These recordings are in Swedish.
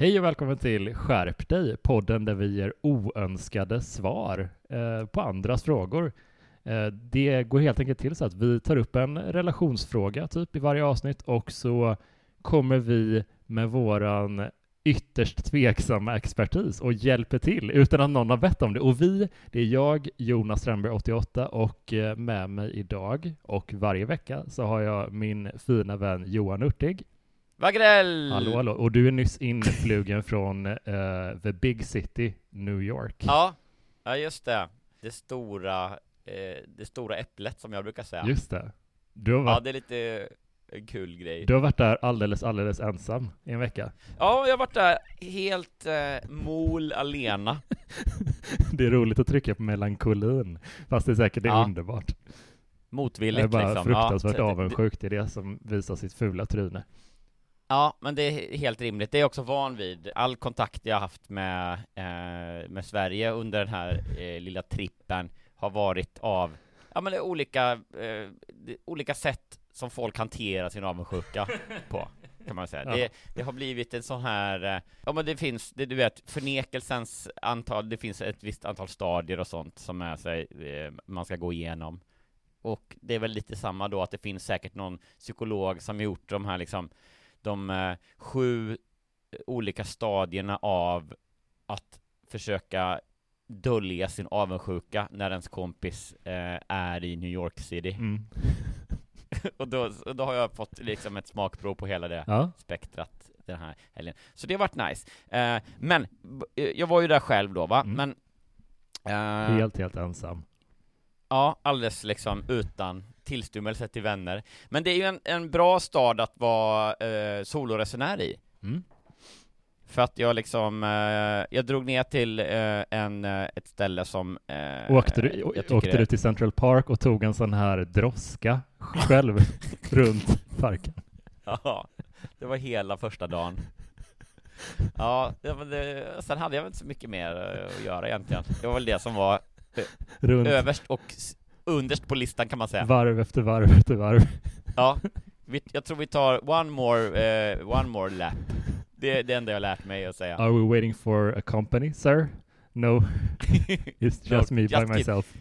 Hej och välkommen till Skärp dig, podden där vi ger oönskade svar eh, på andras frågor. Eh, det går helt enkelt till så att vi tar upp en relationsfråga typ i varje avsnitt och så kommer vi med våran ytterst tveksamma expertis och hjälper till utan att någon har bett om det. Och vi, det är jag, Jonas Strandberg, 88 och eh, med mig idag och varje vecka så har jag min fina vän Johan Urtig. Wagrell! Hallå, hallå. Och du är nyss influgen från eh, the big city, New York. Ja, ja just det. Det stora, eh, det stora äpplet som jag brukar säga. Just det. Du har, Ja, varit, det är lite en kul grej. du har varit där alldeles, alldeles ensam i en vecka. Ja, jag har varit där helt eh, mol alena. Det är roligt att trycka på melankolin, fast det är säkert det är Ja. underbart. Jag Motvilligt är bara liksom. fruktansvärt ja, avundsjuk till det som visar sitt fula tryne. Ja, men det är helt rimligt. Det är jag också van vid. All kontakt jag haft med, eh, med Sverige under den här eh, lilla trippen har varit av, ja men olika, eh, olika sätt som folk hanterar sin avundsjuka på, kan man säga. Ja. Det, det har blivit en sån här, eh, ja men det finns, det, du vet, förnekelsens antal, det finns ett visst antal stadier och sånt som är sig, eh, man ska gå igenom. Och det är väl lite samma då, att det finns säkert någon psykolog som gjort de här liksom de eh, sju olika stadierna av att försöka dölja sin avundsjuka när ens kompis eh, är i New York City. Mm. och, då, och då har jag fått liksom ett smakprov på hela det Ja, spektrat den här helgen. Så det har varit nice. Eh, men, eh, jag var ju där själv då va, Mm. men eh, helt, helt ensam. Ja, alldeles liksom utan tillstymmelse till vänner. Men det är ju en, en bra stad att vara eh, soloresenär i. Mm. För att jag liksom, eh, jag drog ner till eh, en, eh, ett ställe som... Eh, Åkte, du, åkte du till Central Park och tog en sån här droska själv runt parken? Ja, det var hela första dagen. Ja, det, det, sen hade jag väl inte så mycket mer eh, att göra egentligen. Det var väl det som var Runt överst och underst på listan kan man säga. varv efter varv efter varv. Ja, vi, jag tror vi tar one more, eh, one more lap. Det är det enda jag lärt mig att säga. Are we waiting for a company, sir? No, it's No, just me just by keep- myself.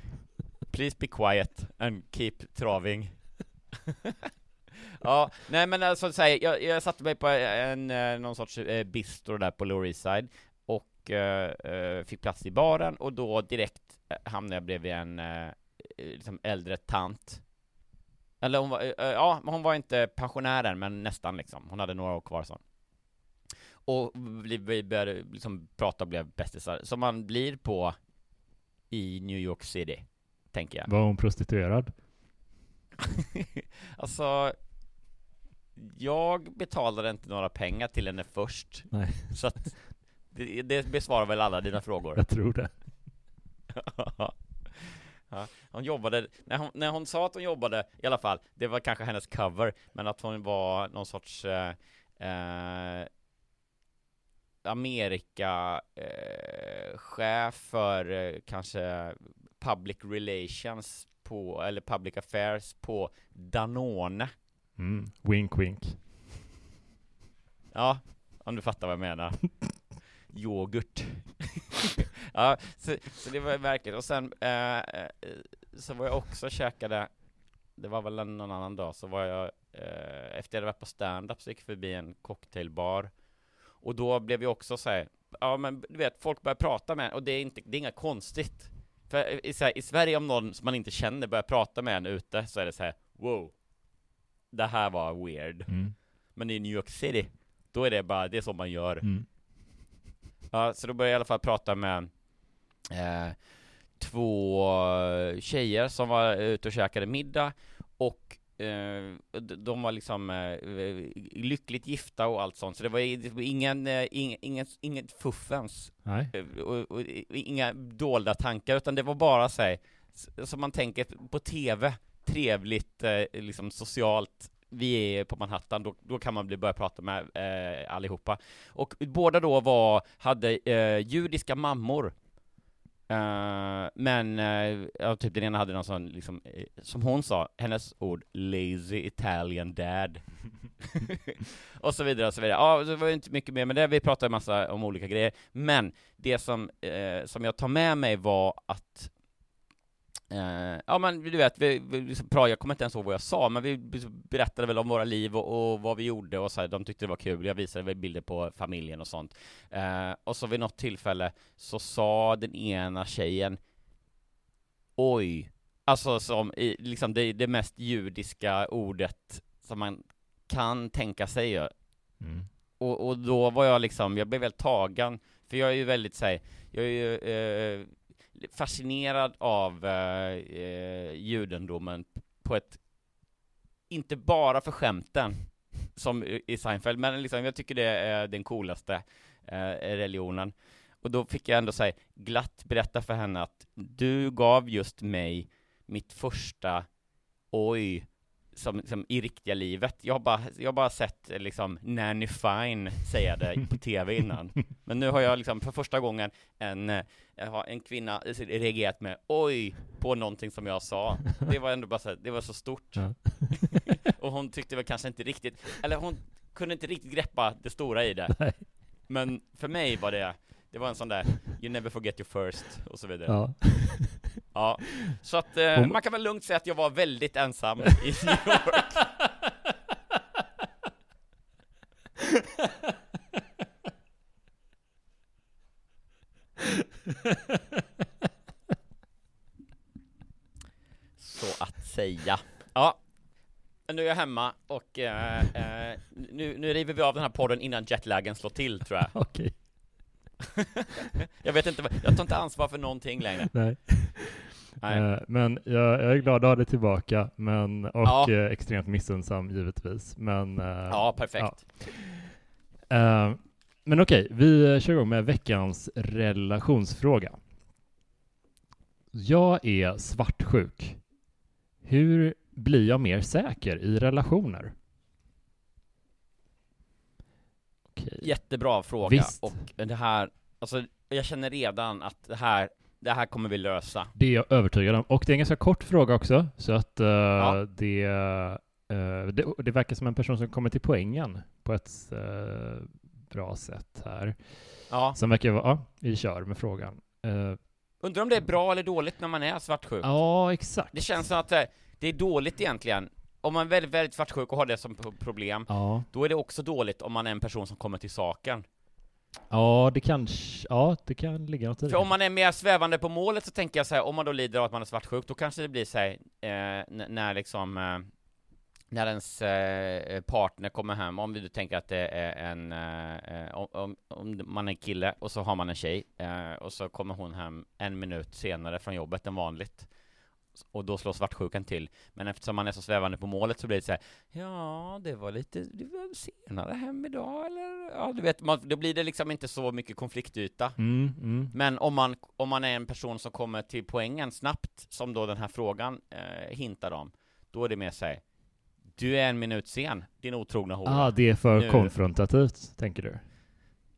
Please be quiet and keep traving. ja, nej men alltså så här, jag, jag satte mig på en, eh, någon sorts eh, bistro där på Lower East Side och eh, eh, fick plats i baren och då direkt eh, hamnade jag bredvid en eh, eh, liksom äldre tant. Eller hon var, eh, eh, ja, hon var inte pensionären men nästan liksom, hon hade några år kvar så. Och vi började liksom prata och blev bästisar, som man blir på i New York City, tänker jag. Var hon prostituerad? alltså, jag betalade inte några pengar till henne först, Nej, så att det, det besvarar väl alla dina frågor? jag tror det. Ja, hon jobbade, när hon, när hon sa att hon jobbade, i alla fall, det var kanske hennes cover, men att hon var någon sorts eh, eh, Amerika eh, chef för eh, kanske public relations på, eller public affairs på Danone. Mm. Wink wink. Ja, om du fattar vad jag menar. Yoghurt. ja, så, så det var verkligen, och sen eh, eh, så var jag också och käkade, det var väl en, någon annan dag, så var jag, eh, efter jag hade varit på stand-up så gick jag förbi en cocktailbar, och då blev jag också så här, ja men du vet, folk börjar prata med och det är inte, det är inga konstigt. För i, här, i Sverige om någon som man inte känner börjar prata med en ute, så är det så här, wow, det här var weird. Mm. Men i New York City, då är det bara, det är så man gör. Mm. Ja, så då började jag i alla fall prata med eh, två tjejer som var ute och käkade middag och eh, de var liksom eh, lyckligt gifta och allt sånt, så det var, ingen, eh, ing, ingen, inget fuffens eh, och, och, inga dolda tankar, utan det var bara så här, s- som man tänker på TV, trevligt, liksom socialt vi är på Manhattan, då, då kan man bli, börja prata med eh, allihopa. Och båda då var, hade eh, judiska mammor. Eh, men, eh, ja, typ den ena hade någon sån, liksom, eh, som hon sa, hennes ord, lazy Italian dad. och så vidare och så vidare. Ja, det var ju inte mycket mer med det, vi pratade en massa om olika grejer. Men det som, eh, som jag tar med mig var att Eh, ja men du vet, vi, vi liksom, pra- jag kommer inte ens ihåg vad jag sa, men vi berättade väl om våra liv och, och vad vi gjorde och så här, de tyckte det var kul, jag visade väl bilder på familjen och sånt. Eh, och så vid något tillfälle så sa den ena tjejen Oj, alltså som i, liksom det, det mest judiska ordet som man kan tänka sig. Mm. Och, och då var jag liksom, jag blev helt tagen, för jag är ju väldigt såhär, jag är ju eh, fascinerad av eh, eh judendomen på ett, inte bara för skämten, som i i Seinfeld, men liksom, jag tycker det är den coolaste eh, religionen. Och då fick jag ändå säga glatt berätta för henne att du gav just mig mitt första oj som, som i riktiga livet. Jag har bara, jag har bara sett eh, liksom Nanny Fine säga det på tv innan. Men nu har jag liksom för första gången en, eh, en kvinna reagerat med oj på någonting som jag sa. Det var ändå bara så här, det var så stort. Ja. Och hon tyckte väl kanske inte riktigt, eller hon kunde inte riktigt greppa det stora i det. Nej. Men för mig var det, det var en sån där, you never forget your first, och så vidare. Ja. Ja, så att eh, man kan väl lugnt säga att jag var väldigt ensam i New York. Så att säga. Ja, nu är jag hemma och eh, eh, nu, nu river vi av den här podden innan jetlagen slår till tror jag. Okej. Jag vet inte, jag tar inte ansvar för någonting längre. Nej. Nej. Eh, Men jag, jag är glad att ha dig tillbaka, men, och Ja. eh, extremt missunnsam givetvis. Men, eh, Ja, perfekt. Eh, men okej, vi kör igång med veckans relationsfråga. Jag är svartsjuk. Hur blir jag mer säker i relationer? Okej. Jättebra fråga, Visst. och det här, alltså jag känner redan att det här, det här kommer vi lösa. Det är jag övertygad om. Och det är en ganska kort fråga också, så att eh, Ja. det, eh, det, det verkar som en person som kommer till poängen på ett eh, bra sätt här. Ja. Sen verkar vara, ja, vi kör med frågan. Undrar om det är bra eller dåligt när man är svartsjuk? ja, exakt. Det känns som att det är dåligt egentligen. Om man är väldigt, väldigt svartsjuk och har det som pro- problem, Ja, då är det också dåligt om man är en person som kommer till saken ja, det kanske, ja, det kan ligga något i det. För om man är mer svävande på målet så tänker jag så här, om man då lider av att man är svartsjuk, då kanske det blir så här, eh, när liksom eh, när ens eh, partner kommer hem, om vi nu tänker att det är en, eh, eh om, om, man är en kille och så har man en tjej, eh, och så kommer hon hem en minut senare från jobbet än vanligt och då slår svartsjukan till. Men eftersom man är så svävande på målet så blir det så här, ja, det var lite, det var senare hem idag eller, ja, du vet, man, då blir det liksom inte så mycket konfliktyta. Mm, mm. Men om man, om man är en person som kommer till poängen snabbt, som då den här frågan eh, hintar om, då är det mer såhär, du är en minut sen, din otrogna hora. Ah, det är för Nu- konfrontativt, tänker du?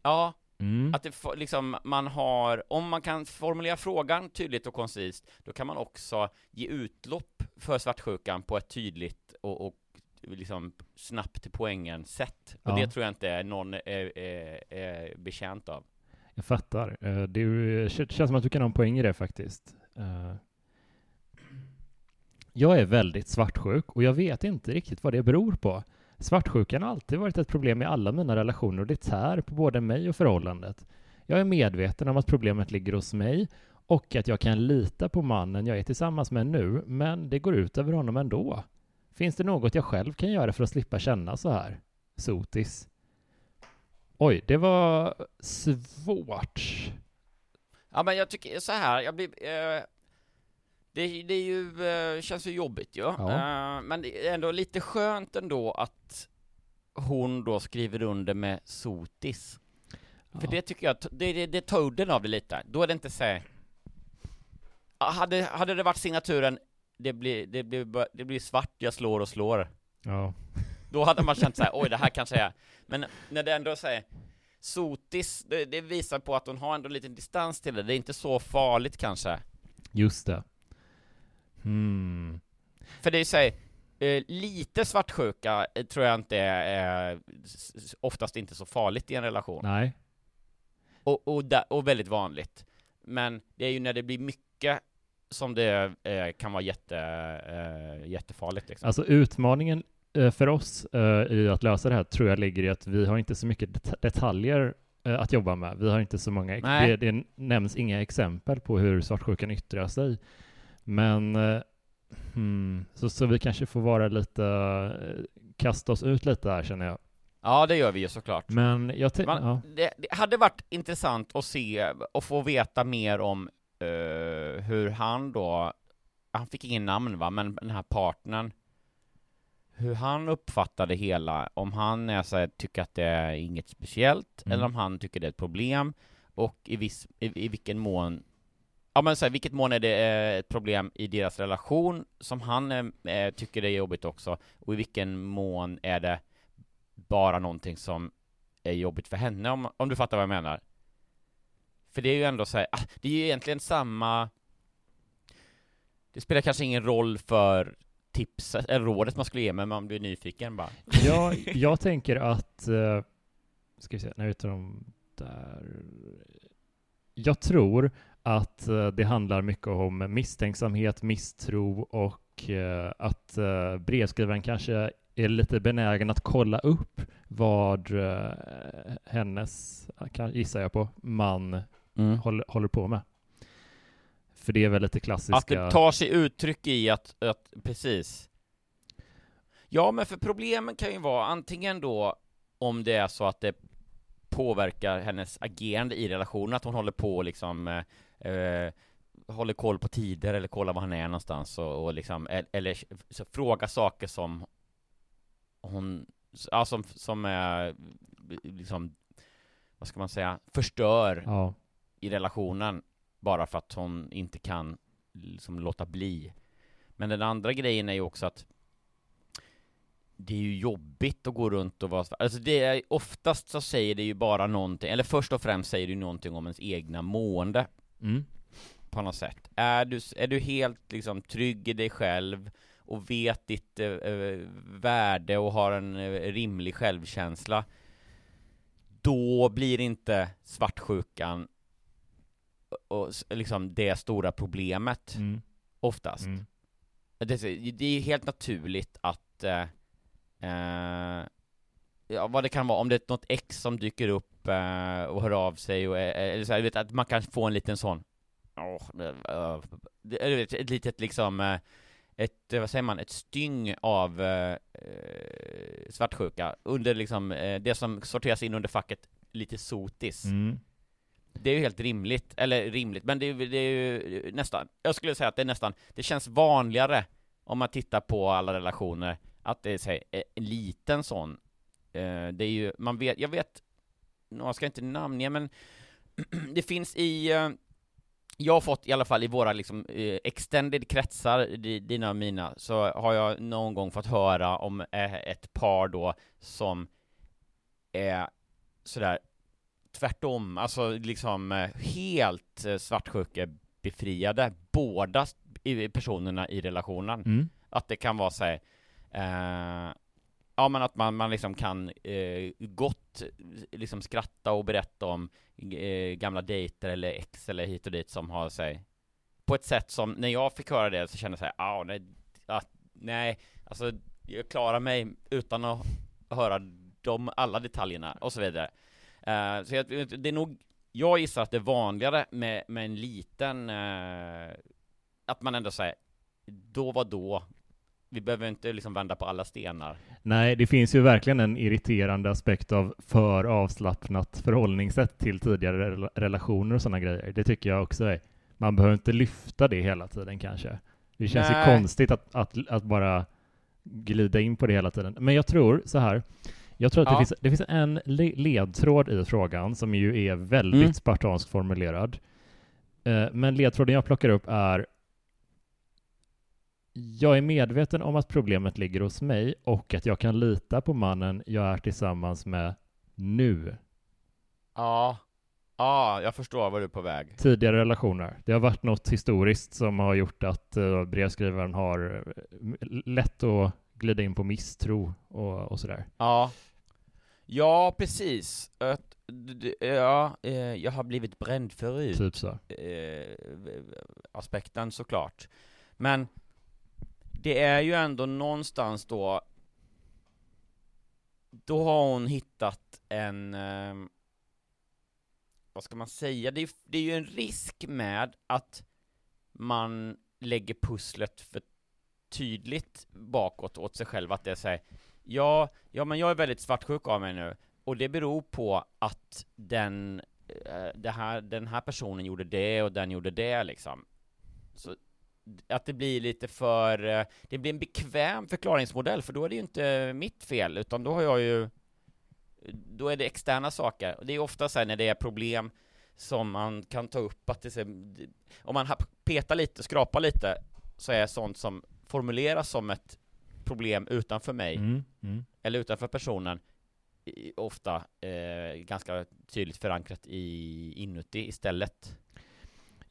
Ja, Mm. att det liksom, man har, om man kan formulera frågan tydligt och koncist, då kan man också ge utlopp för svartsjukan på ett tydligt och, och liksom snabbt till poängen sätt. Och Ja. det tror jag inte någon är, är, är betjänt av. Jag fattar. Eh, det känns som att du kan ha en poäng i det faktiskt. Eh, Jag är väldigt svartsjuk och jag vet inte riktigt vad det beror på. Svartsjukan har alltid varit ett problem i alla mina relationer och det tär på både mig och förhållandet. Jag är medveten om att problemet ligger hos mig och att jag kan lita på mannen jag är tillsammans med nu, men det går ut över honom ändå. Finns det något jag själv kan göra för att slippa känna så här? Sotis. Oj, det var svårt. Ja men jag tycker så här, jag blir, eh, det, det är ju, eh, känns ju jobbigt ju. Ja. Eh, men det är ändå lite skönt ändå att hon då skriver under med sotis. För Ja. det tycker jag, det, det, det tar udden av det lite. Då är det inte så Ja, hade, hade det varit signaturen, det blir, det, blir, det blir svart, jag slår och slår. Ja. Då hade man känt så här, oj det här kanske är, men när det ändå säger Sotis, det, det visar på att hon har ändå lite distans till det, det är inte så farligt kanske. Just det. Hmm. För det är så här, eh, lite svartsjuka eh, tror jag inte är, s- oftast inte så farligt i en relation. Nej. Och, och, da, och väldigt vanligt. Men det är ju när det blir mycket som det eh, kan vara jätte, eh, jättefarligt liksom. Alltså utmaningen eh, för oss eh, i att lösa det här tror jag ligger i att vi har inte så mycket det- detaljer eh, att jobba med. Vi har inte så många, det, det nämns inga exempel på hur svartsjukan yttrar sig. Men eh, hmm, så, så vi kanske får vara lite, eh, kasta oss ut lite här känner jag. Ja, det gör vi ju såklart. Men jag tänker, Man, ja. det, det hade varit intressant att se och få veta mer om eh, hur han då, han fick ingen namn va, men den här partnern, hur han uppfattade hela, om han är så här, tycker att det är inget speciellt, Mm. eller om han tycker det är ett problem, och i, viss, i, i vilken mån Ja men så här, vilket mån är det eh, ett problem i deras relation som han eh, tycker det är jobbigt också, och i vilken mån är det bara någonting som är jobbigt för henne om, om du fattar vad jag menar. För det är ju ändå så här, ah, det är ju egentligen samma Det spelar kanske ingen roll för tipset, eller rådet man skulle ge, men man blir nyfiken bara. Jag, jag tänker att, eh, ska vi se, när ute de där. Jag tror att eh, det handlar mycket om misstänksamhet, misstro och eh, att eh, brevskrivaren kanske är lite benägen att kolla upp vad hennes, gissar jag på, man håller, håller på med. För det är väl lite klassiska... Att det tar sig uttryck i att, att, precis. Ja, men för problemen kan ju vara antingen då om det är så att det påverkar hennes agerande i relationen, att hon håller på och liksom eh, håller koll på tider eller kollar var han är någonstans och, och liksom, eller så fråga saker som hon, ja, som, som är liksom, vad ska man säga, förstör Ja, i relationen bara för att hon inte kan liksom låta bli. Men den andra grejen är ju också att det är ju jobbigt att gå runt och vara Alltså det är oftast så säger det ju bara någonting, eller först och främst säger det ju någonting om ens egna mående mm. på något sätt. Är du, är du helt liksom trygg i dig själv och vet ditt eh, eh, värde och har en eh, rimlig självkänsla då blir inte svartsjukan och, liksom det stora problemet Mm. oftast. Mm. Det, är- det är helt naturligt att eh, eh, Ja, vad det kan vara, om det är något ex som dyker upp eh, och hör av sig och, eh, eller så här, vet, att man kan få en liten sån eh, eller du vet, ett litet liksom eh, ett, eh, vad säger man, ett styng av eh, eh, svartsjuka under liksom, eh, det som sorteras in under facket lite sotis. Mm. Det är ju helt rimligt, eller rimligt, men det är, det är ju nästan, jag skulle säga att det är nästan, det känns vanligare om man tittar på alla relationer, att det är så en liten sån. Eh, det är ju, man vet, jag vet, jag ska inte namnge, men det finns i, eh, jag har fått i alla fall i våra liksom eh, extended kretsar, dina och mina, så har jag någon gång fått höra om ett par då som är sådär tvärtom, alltså liksom eh, helt eh, svartsjukebefriade, båda personerna i relationen. Mm. Att det kan vara så här, eh, ja men att man, man liksom kan eh, gott liksom skratta och berätta om eh, gamla dejter eller ex eller hit och dit som har sig på ett sätt som, när jag fick höra det så kände jag såhär, ah, nej, ah, nej, alltså jag klarar mig utan att höra de alla detaljerna och så vidare. Uh, så jag, det är nog, jag gissar att det är vanligare med, med en liten, uh, att man ändå säger, då var då, vi behöver inte liksom vända på alla stenar. Nej, det finns ju verkligen en irriterande aspekt av för avslappnat förhållningssätt till tidigare relationer och sådana grejer. Det tycker jag också är. Man behöver inte lyfta det hela tiden kanske. Det känns Nej. ju konstigt att, att, att bara glida in på det hela tiden. Men jag tror så här, jag tror att ja. det, finns, det finns en ledtråd i frågan som ju är väldigt mm. spartanskt formulerad. Eh, men ledtråden jag plockar upp är jag är medveten om att problemet ligger hos mig och att jag kan lita på mannen jag är tillsammans med nu. Ja, ja, jag förstår vad du är på väg. Tidigare relationer. Det har varit något historiskt som har gjort att uh, brevskrivaren har eh, lätt att glida in på misstro och, och sådär. Ja, Ja, precis. Ja, eh, jag har blivit bränd förut. Typ så. Eh, aspekten såklart. Men det är ju ändå någonstans då då har hon hittat en eh, vad ska man säga, det är, det är ju en risk med att man lägger pusslet för tydligt bakåt åt sig själv, att det är såhär Ja, ja men jag är väldigt svartsjuk av mig nu, och det beror på att den, eh, det här, den här personen gjorde det och den gjorde det liksom. Så att det blir lite för, eh, det blir en bekväm förklaringsmodell, för då är det ju inte mitt fel, utan då har jag ju, då är det externa saker. Och det är ofta så här när det är problem som man kan ta upp, att det, om man petar lite, skrapar lite, så är sånt som formuleras som ett problem utanför mig, mm, mm. eller utanför personen, ofta eh, ganska tydligt förankrat i, inuti istället.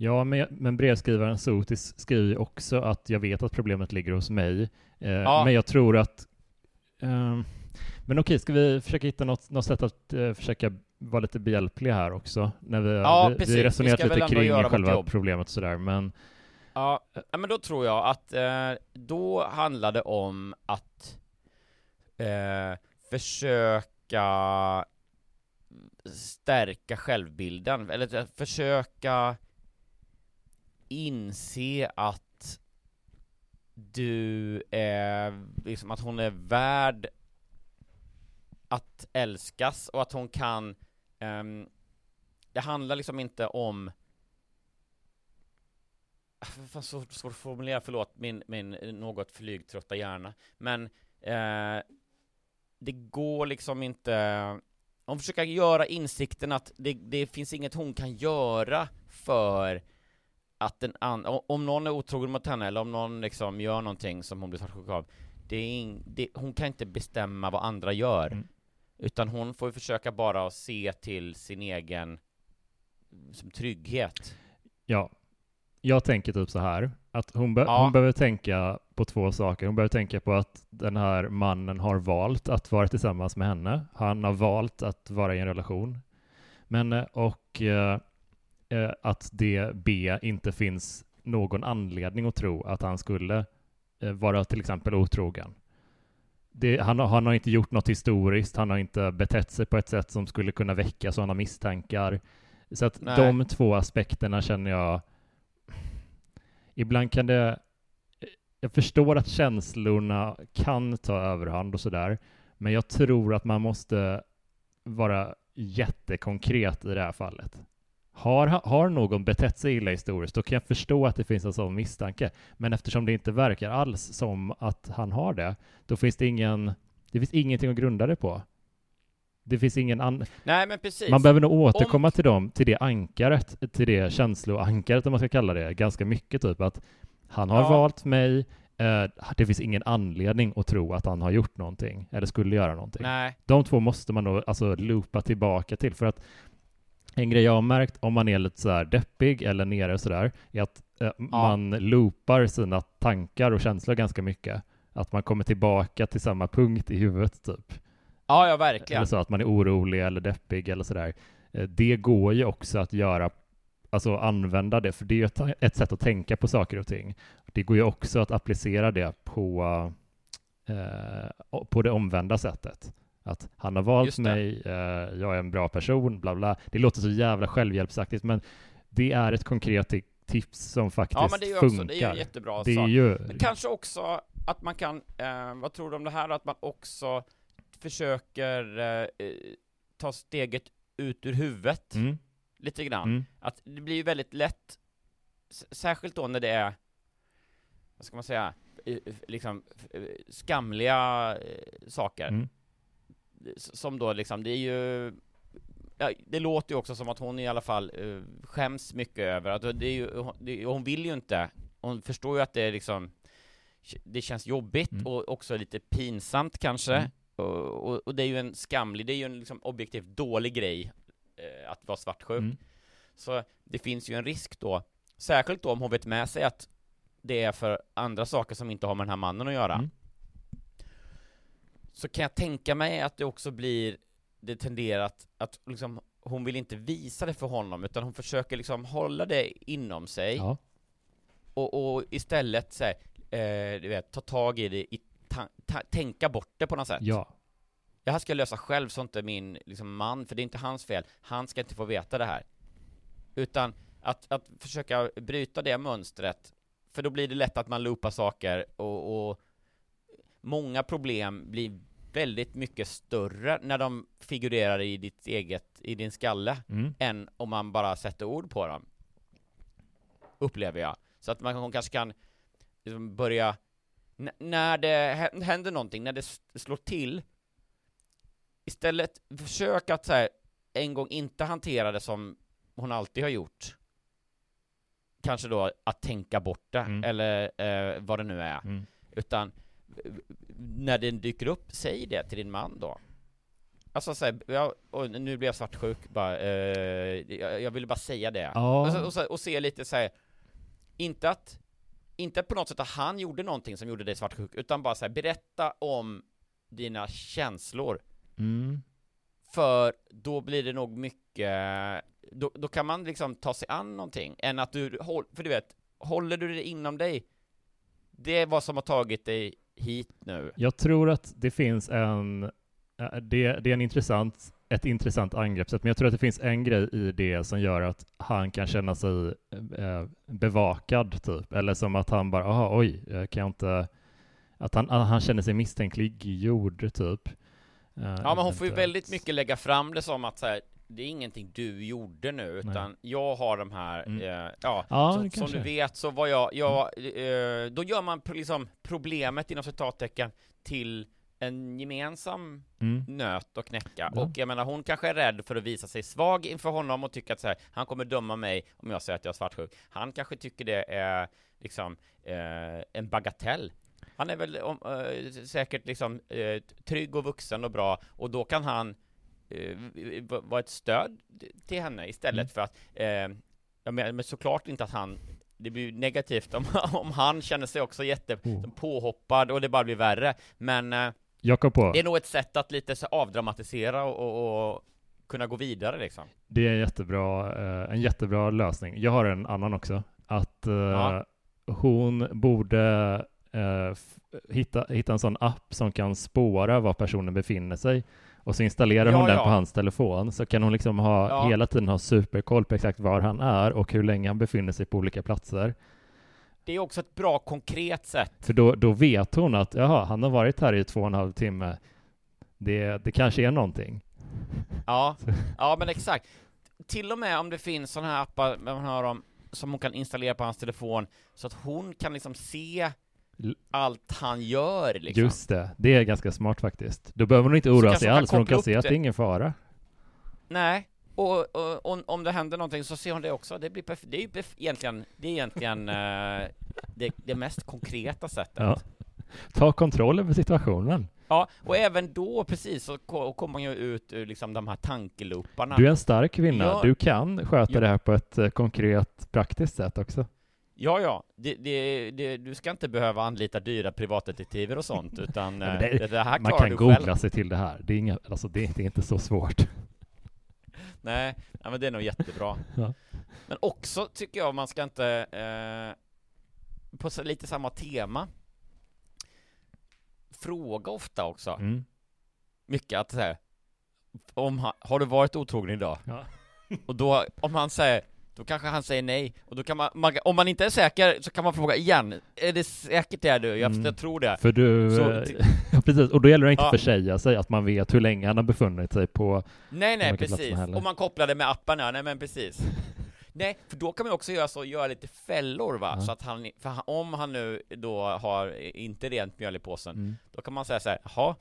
Ja, men, brevskrivaren Sotis skriver också att jag vet att problemet ligger hos mig, eh, ja. men jag tror att eh, men okej, ska vi försöka hitta något, något sätt att uh, försöka vara lite behjälpliga här också? När vi, ja, vi, vi resonerat lite kring själva problemet och sådär, men Ja, men då tror jag att eh, då handlar det om att eh, försöka stärka självbilden, eller försöka inse att du är, liksom att hon är värd att älskas och att hon kan, um, det handlar liksom inte om ah, fan så svårt att formulera, förlåt min, min något flygtrötta hjärna. Men eh, det går liksom inte, hon försöker göra insikten att det, det finns inget hon kan göra för att den an, om någon är otrogen mot henne eller om någon liksom gör någonting som hon blir svartsjuk av, det är in, det, hon kan inte bestämma vad andra gör, mm. utan hon får försöka bara se till sin egen som trygghet. Ja, jag tänker typ så här, att hon, be ja. hon behöver tänka på två saker. Hon behöver tänka på att den här mannen har valt att vara tillsammans med henne. Han har valt att vara i en relation med henne och eh, eh, att det B inte finns någon anledning att tro att han skulle eh, vara till exempel otrogen. Det, han, han, har inte gjort något historiskt, han har inte betett sig på ett sätt som skulle kunna väcka sådana misstankar. Så att Nej. de två aspekterna känner jag ibland kan det... Jag förstår att känslorna kan ta överhand och sådär, men jag tror att man måste vara jättekonkret i det här fallet. Har, har någon betett sig illa historiskt, då kan jag förstå att det finns en sån misstanke. Men eftersom det inte verkar alls som att han har det, då finns det ingen, det finns ingenting att grunda det på. Det finns ingen an... Nej, men precis. Man behöver nog återkomma om... till dem, till det ankaret, till det känsloankaret om man ska kalla det, ganska mycket typ att han har ja. valt mig, eh, det finns ingen anledning att tro att han har gjort någonting, eller skulle göra någonting. Nej. De två måste man nog alltså loopa tillbaka till, för att en grej jag har märkt om man är lite så här deppig eller nere och sådär, är att eh, ja. man loopar sina tankar och känslor ganska mycket. Att man kommer tillbaka till samma punkt i huvudet typ. Ja, ja, verkligen. Eller så att man är orolig eller deppig eller sådär. Eh, det går ju också att göra, alltså använda det, för det är ett, ett sätt att tänka på saker och ting. Det går ju också att applicera det på, eh, på det omvända sättet. Att han har valt mig, eh, jag är en bra person, bla bla. Det låter så jävla självhjälpsaktigt, men det är ett konkret tips som faktiskt ja, men det är ju funkar. Också, det är ju jättebra det sak. Ju... Men kanske också att man kan, eh, vad tror du om det här, att man också försöker eh, ta steget ut ur huvudet mm. lite grann. Mm. Att det blir ju väldigt lätt, särskilt då när det är, vad ska man säga, liksom skamliga eh, saker. Mm som då liksom, det är ju ja, det låter ju också som att hon i alla fall uh, skäms mycket över att det är ju, det, hon vill ju inte, hon förstår ju att det är liksom det känns jobbigt mm. och också lite pinsamt kanske mm. och, och, och, det är ju en skamlig, det är ju en liksom objektivt dålig grej eh, att vara svartsjuk mm. så det finns ju en risk då särskilt då om hon vet med sig att det är för andra saker som inte har med den här mannen att göra mm så kan jag tänka mig att det också blir, det tenderar att, att liksom, hon vill inte visa det för honom, utan hon försöker liksom hålla det inom sig. Ja. Och, och istället så här, eh, du vet, ta tag i det, i ta, ta, tänka bort det på något sätt. Ja. Det här ska jag lösa själv, så inte min liksom, man, för det är inte hans fel. Han ska inte få veta det här. Utan att, att försöka bryta det mönstret, för då blir det lätt att man loopar saker och, och många problem blir väldigt mycket större när de figurerar i ditt eget, i din skalle, mm. än om man bara sätter ord på dem. Upplever jag. Så att man kanske kan liksom börja, när det händer någonting, när det slår till, istället försök att så här, en gång inte hantera det som hon alltid har gjort. Kanske då att tänka bort det, mm. eller eh, vad det nu är. Mm. Utan när den dyker upp, säg det till din man då. Alltså såhär, ja, och nu blir jag svartsjuk bara, eh, jag, jag ville bara säga det. Ja. Och, så, och, så, och, se lite såhär, inte att, inte på något sätt att han gjorde någonting som gjorde dig svartsjuk, utan bara såhär, berätta om dina känslor. Mm. För då blir det nog mycket, då, då kan man liksom ta sig an någonting, än att du, för du vet, håller du det inom dig, det är vad som har tagit dig hit nu. Jag tror att det finns en, äh, det, det är en intressant, ett intressant angreppssätt, men jag tror att det finns en grej i det som gör att han kan känna sig eh, bevakad, typ, eller som att han bara, aha, oj, kan jag inte, att han, han känner sig misstänkliggjord, typ. Ja, men hon får ju väldigt mycket lägga fram det som att så här, det är ingenting du gjorde nu, utan Nej. jag har de här, mm. eh, ja, ja så, som du vet så var jag, jag eh, då gör man liksom problemet inom citattecken till en gemensam mm. nöt att knäcka. Ja. Och jag menar, hon kanske är rädd för att visa sig svag inför honom och tycker att så här, han kommer döma mig om jag säger att jag är svartsjuk. Han kanske tycker det är liksom eh, en bagatell. Han är väl om, eh, säkert liksom eh, trygg och vuxen och bra, och då kan han eh, vara ett stöd till henne istället mm. för att, eh, ja, men såklart inte att han det blir negativt om, om han känner sig också jätte oh. påhoppad och det bara blir värre, men eh, jag det är nog ett sätt att lite så avdramatisera och, och, och kunna gå vidare liksom. Det är en jättebra, eh, en jättebra lösning. Jag har en annan också, att eh, ja. hon borde eh, hitta, hitta en sån app som kan spåra var personen befinner sig och så installerar hon ja, den ja. på hans telefon så kan hon liksom ha ja. hela tiden ha superkoll på exakt var han är och hur länge han befinner sig på olika platser. Det är också ett bra konkret sätt. För då, då vet hon att jaha, han har varit här i två och en halv timme. Det, det kanske är någonting. Ja, ja men exakt. till och med om det finns sådana här appar man hör om, som hon kan installera på hans telefon, så att hon kan liksom se allt han gör liksom. Just det, det är ganska smart faktiskt. Då behöver hon inte oroa sig alls, för hon kan se att det. är ingen fara. Nej, och, och, och om det händer någonting så ser hon det också. Det, blir det är ju egentligen, det är egentligen eh, det, det mest konkreta sättet. Ja. Ta kontroll över situationen. Ja, och även då precis så ko- kommer man ju ut ur liksom de här tankelooparna. Du är en stark kvinna. Ja. Du kan sköta Ja. det här på ett eh, konkret, praktiskt sätt också. Ja, ja, det, det, det, du ska inte behöva anlita dyra privatdetektiver och sånt, utan eh, det, det här man kan googla själv. sig till det här. Det är, inga, alltså det, är inte så svårt. Nej, nej, men det är nog jättebra. Ja. Men också tycker jag man ska inte, eh, på så, lite samma tema, fråga ofta också. Mm. mycket att säga om har du varit otrogen idag? Ja. Och då, om han säger, då kanske han säger nej, och då kan man, man om man inte är säker så kan man fråga igen, är det säkert det du? Jag, Mm. jag tror det. För du, Så eh, ja, precis, och då gäller det inte Ja. försäga sig, att man vet hur länge han har befunnit sig på Nej, nej, precis. Om man kopplar det med appen, ja, nej men precis. nej, för då kan man också göra så, göra lite fällor va, Ja. så att han, för han, om han nu då har inte rent mjöl i påsen, Mm. då kan man säga så här, jaha,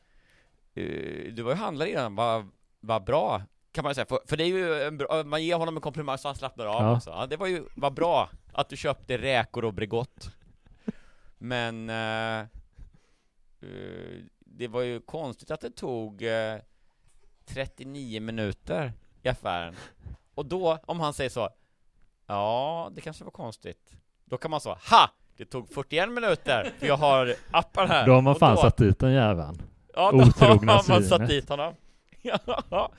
eh, du var ju handlare innan, vad vad bra, kan man säga, för, för det är ju en bra, man ger honom en komplimang så han slappnar av Ja. också. Ja, det var ju, vad bra att du köpte räkor och Bregott. Men eh, eh, det var ju konstigt att det tog eh, 39 minuter i affären. Och då, om han säger så, ja, det kanske var konstigt. Då kan man säga, ha! Det tog 41 minuter, för jag har appen här. Då har man fan då- satt dit den jäveln. Ja, då Otrogna har man satt svinet. dit honom. Ja.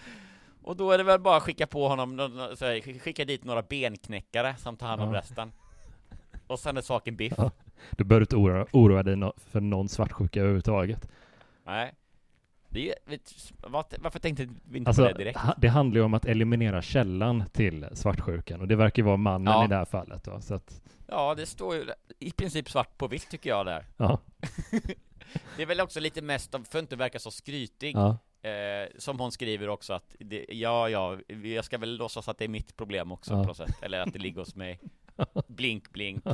Och då är det väl bara att skicka på honom, skicka dit några benknäckare som tar hand om Ja. resten. Och sen är saken biff. Ja. Du behöver inte oroa, oroa dig för någon svartsjuka överhuvudtaget. Nej. Det är, varför tänkte vi inte Alltså, på det direkt? det handlar ju om att eliminera källan till svartsjukan och det verkar ju vara mannen Ja. i det här fallet då, så att, Ja, det står ju i princip svart på vitt tycker jag där. ja, Det är väl också lite mest för att inte verka så skrytig, ja. Eh, som hon skriver också att det, ja, ja, jag ska väl låtsas att det är mitt problem också Ja. på något sätt, eller att det ligger hos mig. Blink, blink.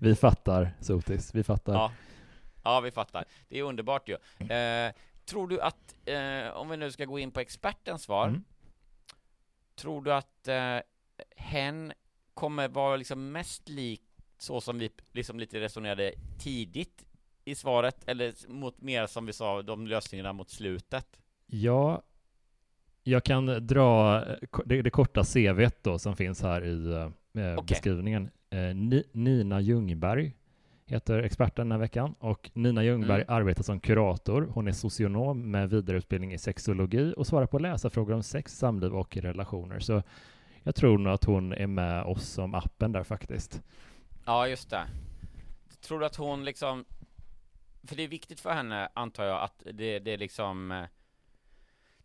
Vi fattar, Sotis, vi fattar. Ja. ja, vi fattar. Det är underbart ju. Eh, tror du att, eh, om vi nu ska gå in på expertens svar, Mm. tror du att eh, hen kommer vara liksom mest lik så som vi liksom lite resonerade tidigt i svaret, eller mot mer som vi sa, de lösningarna mot slutet? Ja, jag kan dra eh, det, det korta CVt då som finns här i eh, Okej. beskrivningen. Eh, Ni, Nina Ljungberg heter experten den här veckan och Nina Ljungberg Mm. arbetar som kurator. Hon är socionom med vidareutbildning i sexologi och svarar på läsarfrågor om sex, samliv och relationer. Så jag tror nog att hon är med oss som appen där faktiskt. Ja, just det. Tror du att hon liksom, för det är viktigt för henne, antar jag, att det, det är liksom eh,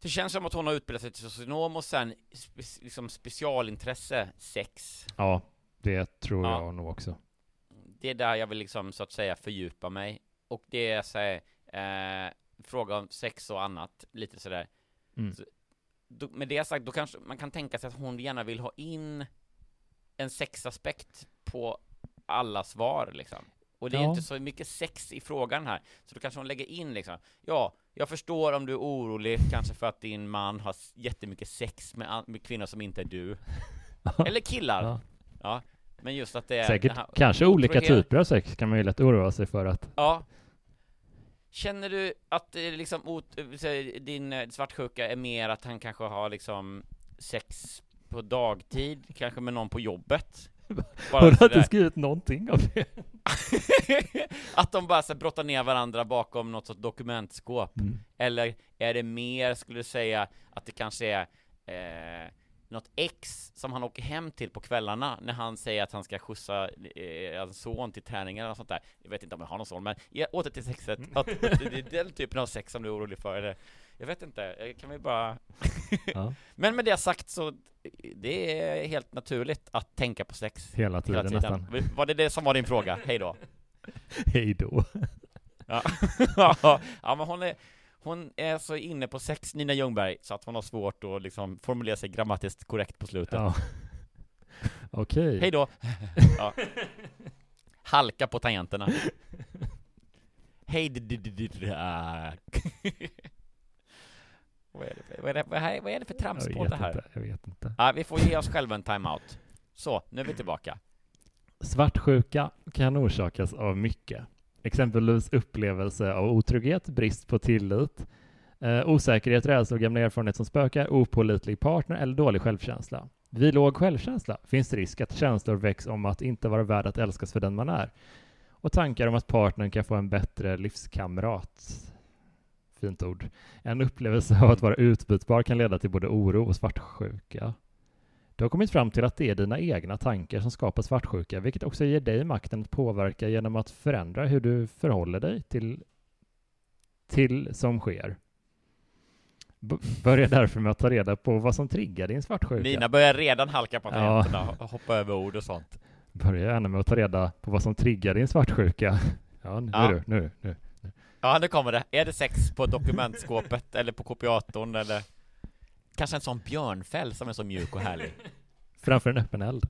det känns som att hon har utbildat sig till socionom och sen spe, liksom specialintresse sex. Ja, det tror Ja. jag nog också. Det är där jag vill liksom så att säga fördjupa mig. Och det är så här, eh, fråga om sex och annat, lite sådär. Mm. Så, då, med det sagt, då kanske man kan tänka sig att hon gärna vill ha in en sexaspekt på alla svar liksom. Och det är Ja. inte så mycket sex i frågan här, så då kanske hon lägger in liksom, ja, jag förstår om du är orolig, kanske för att din man har jättemycket sex med, med kvinnor som inte är du. Eller killar. Ja. Ja. Men just att det är Säkert, här kanske olika typer av sex kan man ju lätt oroa sig för att Ja. Känner du att det liksom ot- säg, din eh, svartsjuka är mer att han kanske har liksom sex på dagtid, kanske med någon på jobbet? Bara har sådär. inte skrivit någonting av det. att de bara så här brottar ner varandra bakom något sorts dokumentskåp? Mm. Eller är det mer, skulle du säga, att det kanske är eh, något ex som han åker hem till på kvällarna när han säger att han ska skjutsa eh, en son till träningen eller sånt där. Jag vet inte om jag har någon son, men ja, åter till sexet. Att, att det är den typen av sex som du är orolig för, eller? Jag vet inte, eh, kan vi bara... Ja. Men med det sagt så, det är helt naturligt att tänka på sex Hela tiden, hela tiden. nästan. Var det det som var din fråga? Hej då. Hej då. Ja, ja men hon är, hon är så inne på sex, Nina Ljungberg, så att hon har svårt att liksom formulera sig grammatiskt korrekt på slutet. Ja. Okej. Hej då! ja. Halka på tangenterna. Hej ah. Vad är det för, vad är det, vad är, vad är det för tramspodd vet det här? inte. Jag vet inte. Ja, vi får ge oss själva en timeout. Så, nu är vi tillbaka. Svartsjuka kan orsakas av mycket. Exempelvis upplevelse av otrygghet, brist på tillit, eh, osäkerhet, rädsla och gamla erfarenhet som spökar, opålitlig partner eller dålig självkänsla. Vid låg självkänsla finns risk att känslor väcks om att inte vara värd att älskas för den man är och tankar om att partnern kan få en bättre livskamrat. Fint ord. En upplevelse av att vara utbytbar kan leda till både oro och svartsjuka. Du har kommit fram till att det är dina egna tankar som skapar svartsjuka, vilket också ger dig makten att påverka genom att förändra hur du förhåller dig till, till som sker. B- börja därför med att ta reda på vad som triggar din svartsjuka. Nina börjar redan halka på Ja. tangenterna och hoppa över ord och sånt. Börja gärna med att ta reda på vad som triggar din svartsjuka. Ja, nu Ja. du, nu, nu. Ja, nu kommer det. Är det sex på dokumentskåpet eller på kopiatorn eller kanske en sån björnfäll som är så mjuk och härlig? Framför en öppen eld.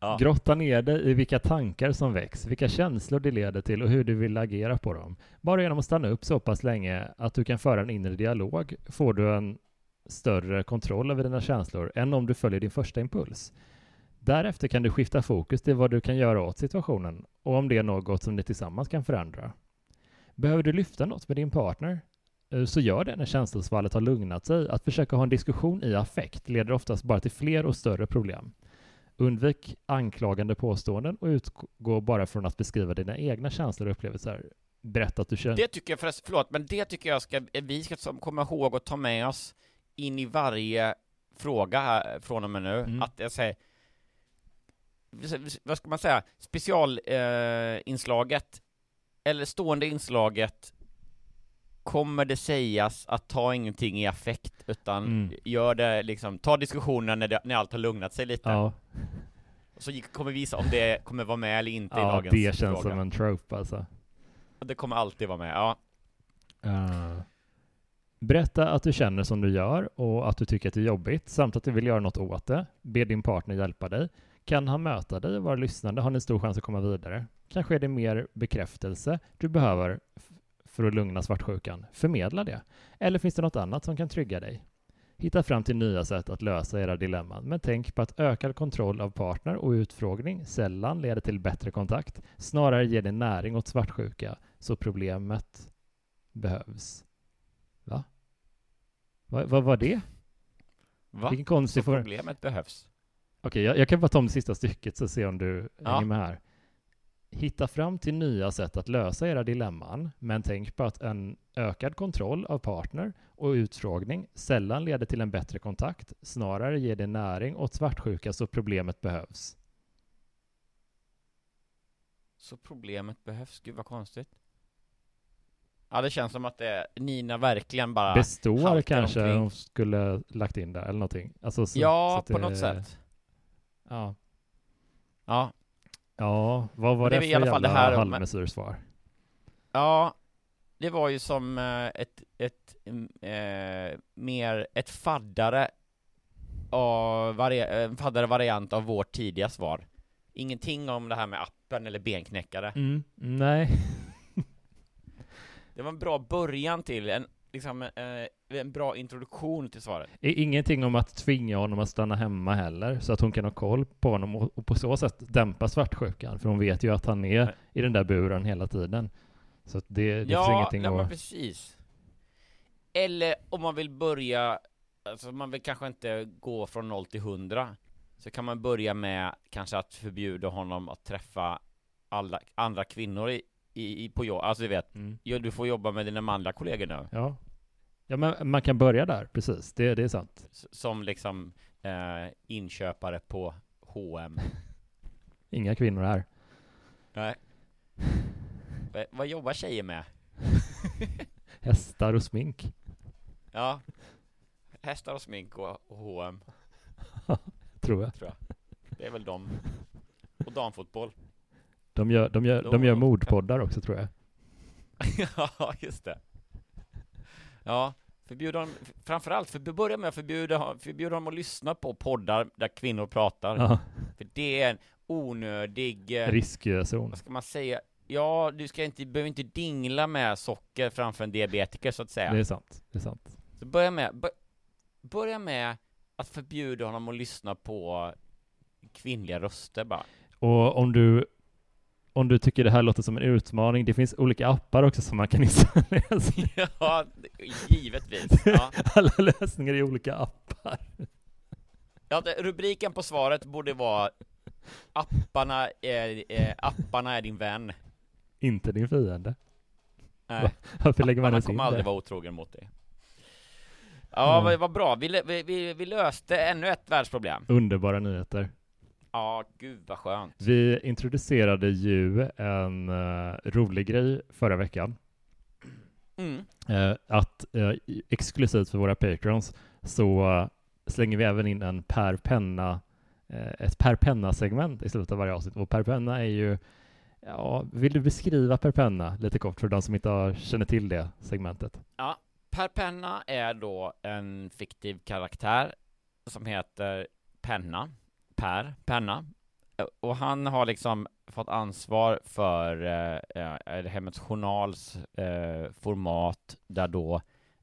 Ja. Grotta ner dig i vilka tankar som väcks, vilka känslor det leder till och hur du vill agera på dem. Bara genom att stanna upp så pass länge att du kan föra en inre dialog får du en större kontroll över dina känslor än om du följer din första impuls. Därefter kan du skifta fokus till vad du kan göra åt situationen och om det är något som ni tillsammans kan förändra. Behöver du lyfta något med din partner? eh, Så gör det när känslosvallet har lugnat sig. Att försöka ha en diskussion i affekt leder oftast bara till fler och större problem. Undvik anklagande påståenden och utgå bara från att beskriva dina egna känslor och upplevelser. Berätta att du känner... Det tycker jag förresten, förlåt, men det tycker jag ska, vi ska komma ihåg och ta med oss in i varje fråga här från och med nu, Mm. att jag säger vad ska man säga, specialinslaget, eh, eller stående inslaget kommer det sägas att ta ingenting i affekt, utan Mm. gör det liksom, ta diskussionen när, det, när allt har lugnat sig lite. Ja, Så kommer visa om det kommer vara med eller inte i ja dagens det känns fråga. som en trope alltså. Det kommer alltid vara med, ja. Uh. Berätta att du känner som du gör och att du tycker att det är jobbigt samt att du vill göra något åt det. Be din partner hjälpa dig. Kan han möta dig och vara lyssnande har ni stor chans att komma vidare. Kanske är det mer bekräftelse du behöver för att lugna svartsjukan. Förmedla det. Eller finns det något annat som kan trygga dig? Hitta fram till nya sätt att lösa era dilemman, men tänk på att ökad kontroll av partner och utfrågning sällan leder till bättre kontakt. Snarare ger det näring åt svartsjuka, så problemet behövs. Va? Va- Vad var det? Va? Vilken konstig Så problemet behövs. Okej, jag, jag kan bara ta om det sista stycket så se om du Ja. hänger med här. Hitta fram till nya sätt att lösa era dilemman, men tänk på att en ökad kontroll av partner och utfrågning sällan leder till en bättre kontakt, snarare ger det näring åt svartsjuka så problemet behövs. Så problemet behövs, gud vad konstigt. Ja, det känns som att det, Nina verkligen bara Består kanske omkring. hon skulle lagt in där eller någonting. Alltså, så, så Ja, att på det- något sätt. Ja. Ja, Ja, vad var det det, för i alla fall det här halvmesyrsvar? ja, det var ju som eh, ett, ett, eh, mer, ett faddare av, vari, faddare variant av vårt tidiga svar. Ingenting om det här med appen eller benknäckare. Mm, nej. Det var en bra början till, en, liksom, eh, en bra introduktion till svaret. Ingenting om att tvinga honom att stanna hemma heller, så att hon kan ha koll på honom och, och på så sätt dämpa svartsjukan, för hon vet ju att han är Nej. i den där buren hela tiden. Så att det, det finns ja, ingenting nej, men att... precis. Eller om man vill börja, alltså man vill kanske inte gå från 0 till 100, så kan man börja med kanske att förbjuda honom att träffa alla andra kvinnor i, i, i på jobb, alltså du vet, Mm. ja, du får jobba med dina manliga kollegor nu, Ja. Ja, men man kan börja där, precis. Det, det är sant. S- som liksom eh, inköpare på H&M. Inga kvinnor här. Nej. Va- vad jobbar tjejer med? Hästar och smink. Ja, hästar och smink och och H&M Tror jag. tror jag. Det är väl de. Och damfotboll. De gör, de gör, de gör mordpoddar också, tror jag. ja, just det. Ja, förbjuda dem, framförallt, för, börja med att förbjuda, förbjuda dem att lyssna på poddar där kvinnor pratar. Ja, För det är en onödig, eh, riskzon. vad ska man säga, ja, du ska inte, behöver inte dingla med socker framför en diabetiker så att säga. Det är sant. Det är sant. Så börja med, bör, börja med att förbjuda honom att lyssna på kvinnliga röster bara. Och om du, om du tycker det här låter som en utmaning, det finns olika appar också som man kan installera. ja, givetvis. Ja. Alla lösningar i olika appar. Ja, rubriken på svaret borde vara Apparna är, eh, apparna är din vän. Inte din fiende. Nej, Varför lägger man apparna in kommer aldrig det? vara otrogen mot dig. Ja, Mm. vad, vad bra. Vi, vi, vi löste ännu ett världsproblem. Underbara nyheter. Ja, gud vad skönt. Vi introducerade ju en eh, rolig grej förra veckan. Mm. Eh, att eh, exklusivt för våra patrons så slänger vi även in en per penna, ett per penna-segment i slutet av varje avsnitt. Och per penna är ju, ja, vill du beskriva per penna lite kort för de som inte har, känner till det segmentet? Ja, Per Penna är då en fiktiv karaktär som heter Penna, Per Penna. Eh, Och han har liksom fått ansvar för eh, eh, Hemmets Journals eh, format där då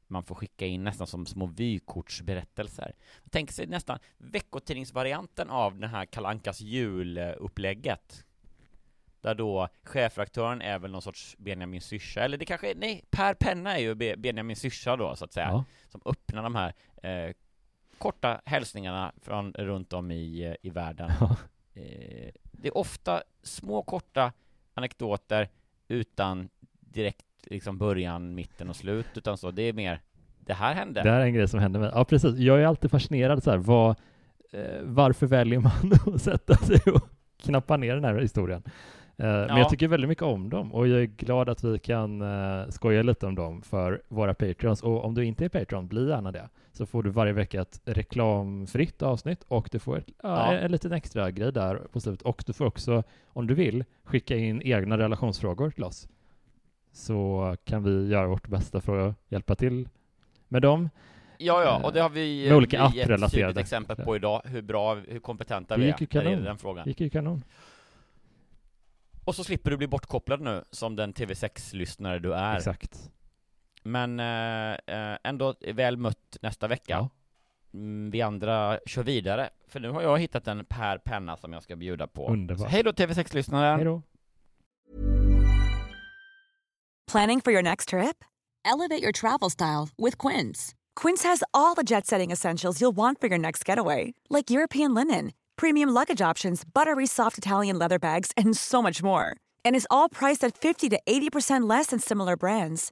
man får skicka in nästan som små vykortsberättelser. Tänk sig nästan veckotidningsvarianten av den här Kalankas julupplägget. Där då chefredaktören är väl någon sorts Benjamin Syrsa, eller det kanske är, nej, Per Penna är ju Be- Benjamin Syrsa då, så att säga, Ja. som öppnar de här eh, korta hälsningarna från runt om i, eh, i världen. Eh, det är ofta små korta anekdoter utan direkt liksom början, mitten och slut, utan så, det är mer det här hände. Det här är en grej som händer mig. Ja, precis. Jag är alltid fascinerad så här, vad, eh, varför väljer man att sätta sig och knappa ner den här historien? Eh, Men Ja. jag tycker väldigt mycket om dem och jag är glad att vi kan eh, skoja lite om dem för våra patrons. Och om du inte är patron, bli gärna det. Så får du varje vecka ett reklamfritt avsnitt och du får ett, ja, Ja. en liten extra grej där på slutet. Och du får också, om du vill, skicka in egna relationsfrågor till oss. Så kan vi göra vårt bästa för att hjälpa till med dem. Ja, ja, och det har vi, olika vi ett tydligt exempel på idag, hur bra, hur kompetenta vi är när det gäller den frågan. gick ju kanon. Och så slipper du bli bortkopplad nu, som den TV6-lyssnare du är. Exakt. Men eh, eh, ändå väl mött nästa vecka. Ja. Mm, vi andra kör vidare, för nu har jag hittat en Per Penna som jag ska bjuda på. Underbart. Så hej då TV6-lyssnaren! Hej då. Planning for your next trip? Elevate your travel style with Quince. Quince has all the jet setting essentials you'll want for your next getaway, like European linen, premium luggage options, buttery soft Italian leather bags, and so much more. And is all priced at 50 to 80% less than similar brands.